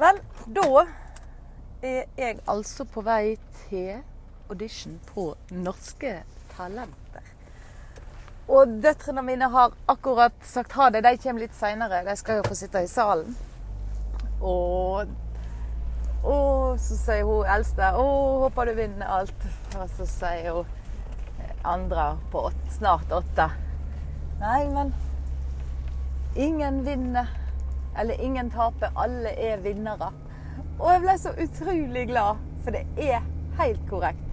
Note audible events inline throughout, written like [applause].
Vel, da er jeg altså på vei til audition på Norske Talenter. Og døtrene mine har akkurat sagt ha det. De kommer litt seinere. De skal jo få sitte i salen. Og, og så sier hun eldste 'Å, håper du vinner alt'. Og så sier hun andre på åtte, snart åtte 'Nei, men ingen vinner. Eller ingen taper. Alle er vinnere'. Og jeg ble så utrolig glad, for det er helt korrekt.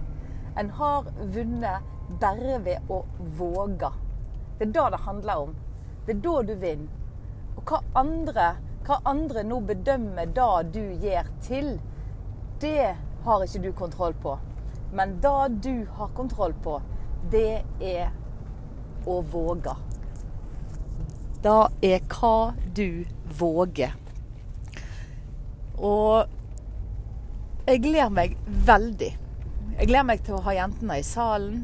En har vunnet bare ved å våge. Det er det det handler om. Det er da du vinner. Og hva andre, hva andre nå bedømmer det du gjør til, det har ikke du kontroll på. Men det du har kontroll på, det er å våge. Det er hva du våger. Og jeg gleder meg veldig. Jeg gleder meg til å ha jentene i salen.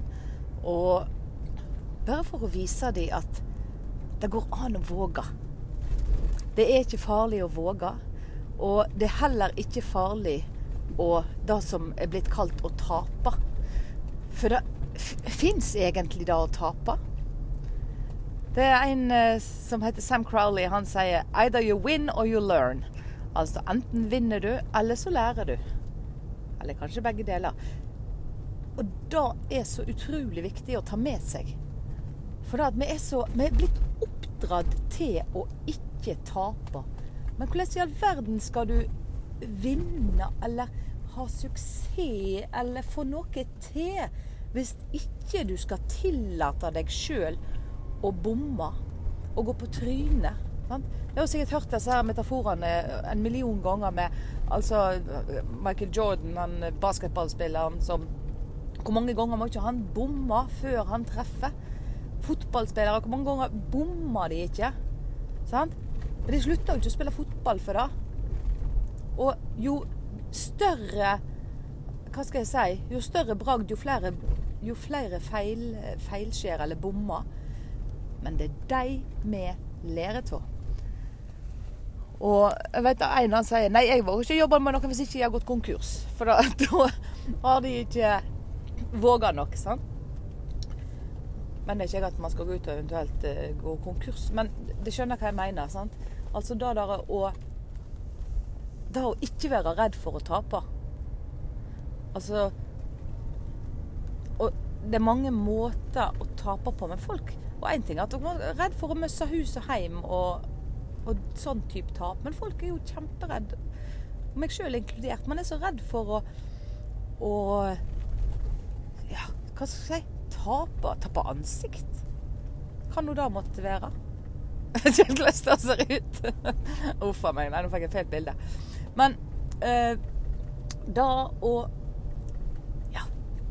Og bare for å vise dem at det går an å våge. Det er ikke farlig å våge. Og det er heller ikke farlig å det som er blitt kalt å tape. For det fins egentlig det å tape. Det er en eh, som heter Sam Crowley. Han sier 'either you win or you learn'. Altså enten vinner du, eller så lærer du. Eller kanskje begge deler. Og det er så utrolig viktig å ta med seg. For det at vi er så Vi er blitt oppdratt til å ikke tape. Men hvordan i all verden skal du vinne eller ha suksess eller få noe til hvis ikke du skal tillate deg sjøl å bomme og gå på trynet? Sant? Jeg har sikkert hørt disse her metaforene en million ganger med altså Michael Jordan, han basketballspilleren som Hvor mange ganger må ikke han bomme før han treffer? Fotballspillere, hvor mange ganger bommer de ikke? Sant? Men de slutter jo ikke å spille fotball for det. Og jo større Hva skal jeg si? Jo større bragd, jo flere, jo flere feil, feilskjer eller bommer. Men det er de vi lærer av. Og jeg vet En han sier nei, jeg våger ikke jobbe med noen hvis ikke jeg har gått konkurs. For da, [laughs] da har de ikke våga nok. sant? Men det er ikke at man skal gå ut og eventuelt uh, gå konkurs. Men det skjønner hva jeg mener. sant? Altså det der å Det å ikke være redd for å tape. Altså det er mange måter å tape på med folk. Og én ting er at dere er redd for å miste hus og hjem og, og sånn type tap. Men folk er jo kjemperedd, meg sjøl inkludert. Man er så redd for å, å Ja, hva skal jeg si? Tape? Tape ansikt? Kan nå da måtte være? [laughs] Jeg vet ikke hvordan det ser ut. [laughs] Uff a meg. Nei, nå fikk jeg feil bilde. Men eh, da å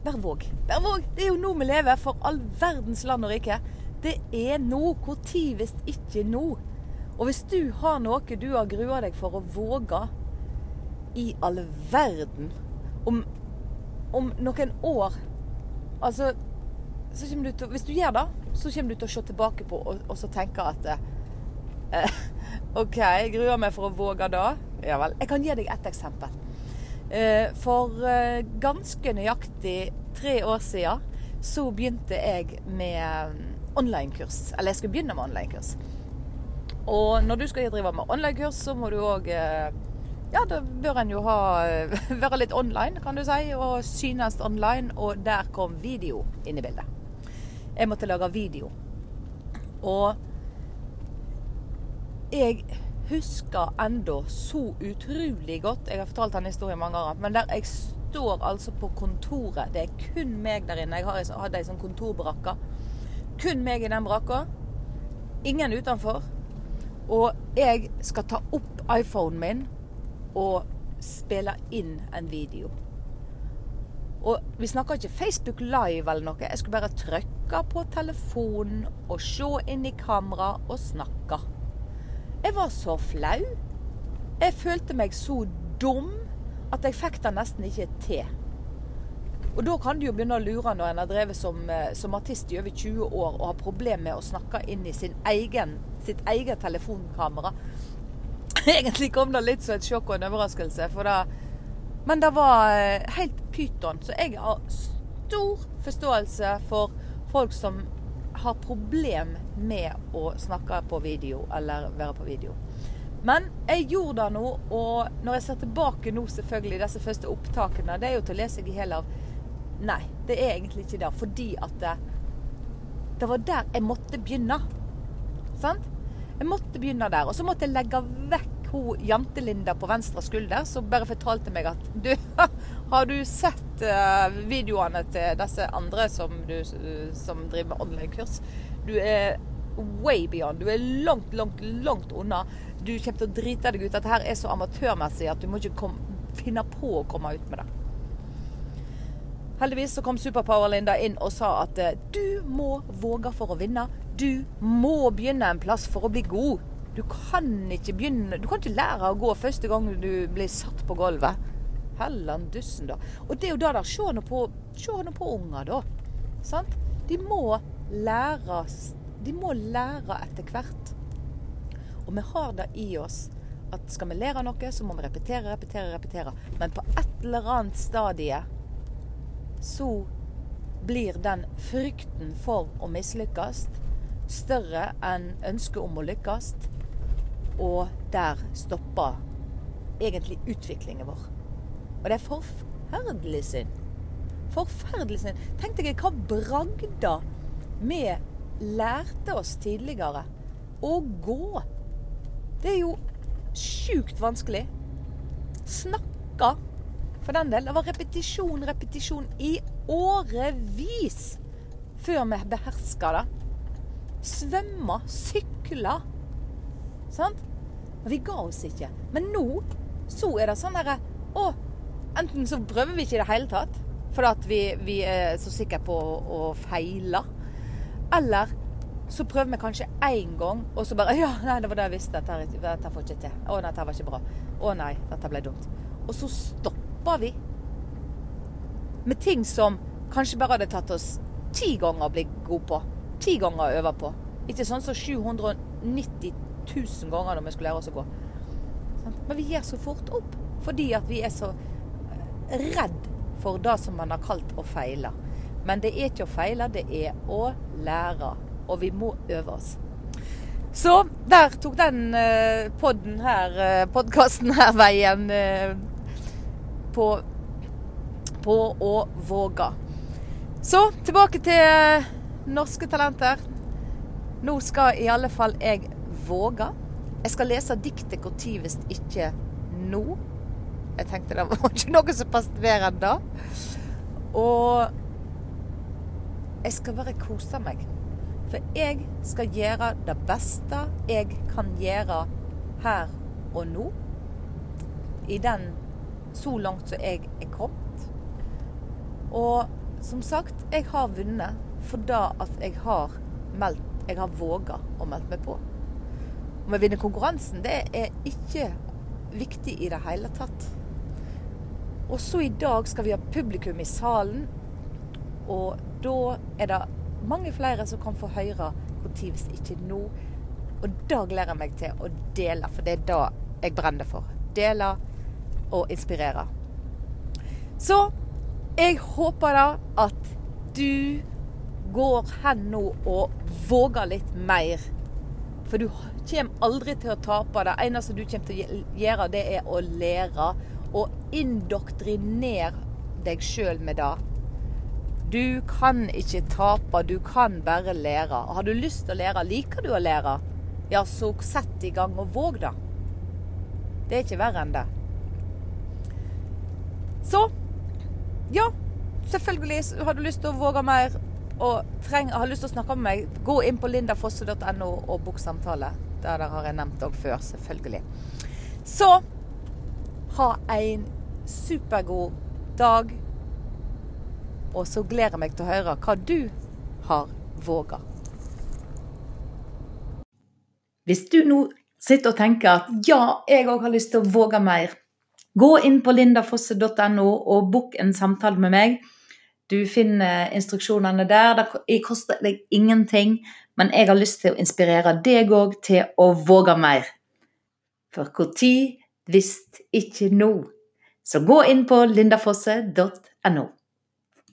bare våg. Det er jo nå vi lever, for all verdens land og rike. Det er nå. Når hvis ikke nå? Og hvis du har noe du har grua deg for å våge i all verden om, om noen år Altså du til, Hvis du gjør det, så kommer du til å se tilbake på og, og så tenke at eh, [laughs] OK, jeg gruer meg for å våge det. Ja vel. Jeg kan gi deg ett eksempel. Eh, for eh, ganske nøyaktig tre år siden så begynte jeg med online-kurs. Eller jeg skulle begynne med online-kurs. Og når du skal drive med online-kurs, så må du òg Ja, da bør en jo ha, [laughs] være litt online, kan du si, og synes online. Og der kom video inn i bildet. Jeg måtte lage video. Og jeg husker enda så utrolig godt Jeg har fortalt denne historien mange ganger. Men der jeg står altså på kontoret Det er kun meg der inne. Jeg hadde ei sånn kontorbrakke. Kun meg i den brakka. Ingen utenfor. Og jeg skal ta opp iPhonen min og spille inn en video. Og vi snakker ikke Facebook Live eller noe. Jeg skulle bare trykke på telefonen og se inn i kamera og snakke. Jeg var så flau. Jeg følte meg så dum at jeg fikk det nesten ikke til. Og da kan du jo begynne å lure når en har drevet som, som, artist i over 20 år og har problemer med å snakke inn i egen, sitt eget telefonkamera. [laughs] egentlig kom det litt som et sjokk og en overraskelse. For det, men det var eh, helt pyton. Så jeg har stor forståelse for folk som har problem med å snakke på video eller være på video. Men jeg gjorde det nå, og når jeg ser tilbake nå, selvfølgelig, disse første opptakene, det er jo til å lese seg i hjel av Nei, det er egentlig ikke det. Fordi at det, det var der jeg måtte begynne. Sant? Jeg måtte begynne der. Og så måtte jeg legge vekk hun Jantelinda på venstre skulder, som bare fortalte meg at Du, [laughs] har du sett uh, videoene til disse andre som, du, som driver med online-kurs? Du er way beyond. Du er langt, langt, langt unna. Du kommer til å drite deg ut. Dette her er så amatørmessig at du må ikke kom, finne på å komme ut med det. Heldigvis så kom Superpower-Linda inn og sa at eh, du må våge for å vinne. Du må begynne en plass for å bli god. Du kan ikke begynne Du kan ikke lære å gå første gang du blir satt på gulvet. Helland dussen, da. Og det er jo da der Se nå på, på unger, da. Sant? De må lære De må lære etter hvert. Og vi har det i oss at skal vi lære noe, så må vi repetere, repetere, repetere. Men på et eller annet stadie så blir den frykten for å mislykkes større enn ønsket om å lykkes. Og der stopper egentlig utviklingen vår. Og det er forferdelig synd. Forferdelig synd. Tenk deg hva bragda vi lærte oss tidligere. Å gå. Det er jo sjukt vanskelig. Snakka, for den del. Det var repetisjon, repetisjon i årevis før vi beherska det. Svømme, sykle. Sant? Og vi ga oss ikke. Men nå så er det sånn derre Å, enten så prøver vi ikke i det hele tatt fordi vi, vi, er så sikre på å, å feile. Eller så prøver vi kanskje én gang, og så bare [laughs] Ja, nei, det var det jeg visste. Dette, dette får ikke til. Å nei, dette var ikke bra. Å nei, dette ble dumt. Og så stopper vi. Med ting som kanskje bare hadde tatt oss ti ganger å bli gode på. Ti ganger å øve på. Ikke sånn som 790 000 ganger når vi skulle lære oss å gå. Men vi gir så fort opp fordi at vi er så redd for det som man har kalt å feile. Men det er ikke å feile, det er å lære. Og vi må øve oss. Så der tok den uh, podden her, uh, podkasten her veien uh, på, på å våge. Så tilbake til norske talenter. Nå skal i alle fall jeg våge. Jeg skal lese diktet når hvis ikke nå. Jeg tenkte det var [laughs] ikke noe som passet bedre enn det. Og jeg skal bare kose meg. For jeg skal gjøre det beste jeg kan gjøre her og nå. I den så langt som jeg er kommet. Og som sagt, jeg har vunnet for da at jeg har meldt Jeg har våga å melde meg på. Om jeg vinner konkurransen, det er ikke viktig i det hele tatt. Og så i dag skal vi ha publikum i salen, og da er det mange flere som kan få høre når hvis ikke nå. Og da gleder jeg meg til å dele, for det er da jeg brenner for. Dele og inspirere. Så jeg håper da at du går hen nå og våger litt mer. For du kommer aldri til å tape. Det eneste du kommer til å gjøre, det er å lære. Og indoktrinere deg sjøl med det. Du kan ikke tape, du kan bare lære. Har du lyst til å lære, liker du å lære, ja, så sett i gang og våg det. Det er ikke verre enn det. Så ja, selvfølgelig har du lyst til å våge mer og treng, har lyst til å snakke med meg, gå inn på lindafosse.no og bok samtale. Der har jeg nevnt òg før, selvfølgelig. Så ha en supergod dag. Og så gleder jeg meg til å høre hva du har våga. Hvis du nå sitter og tenker at ja, jeg òg har lyst til å våge mer, gå inn på lindafosse.no og bok en samtale med meg. Du finner instruksjonene der. Det koster deg ingenting, men jeg har lyst til å inspirere deg òg til å våge mer. For når, hvis ikke nå. Så gå inn på lindafosse.no.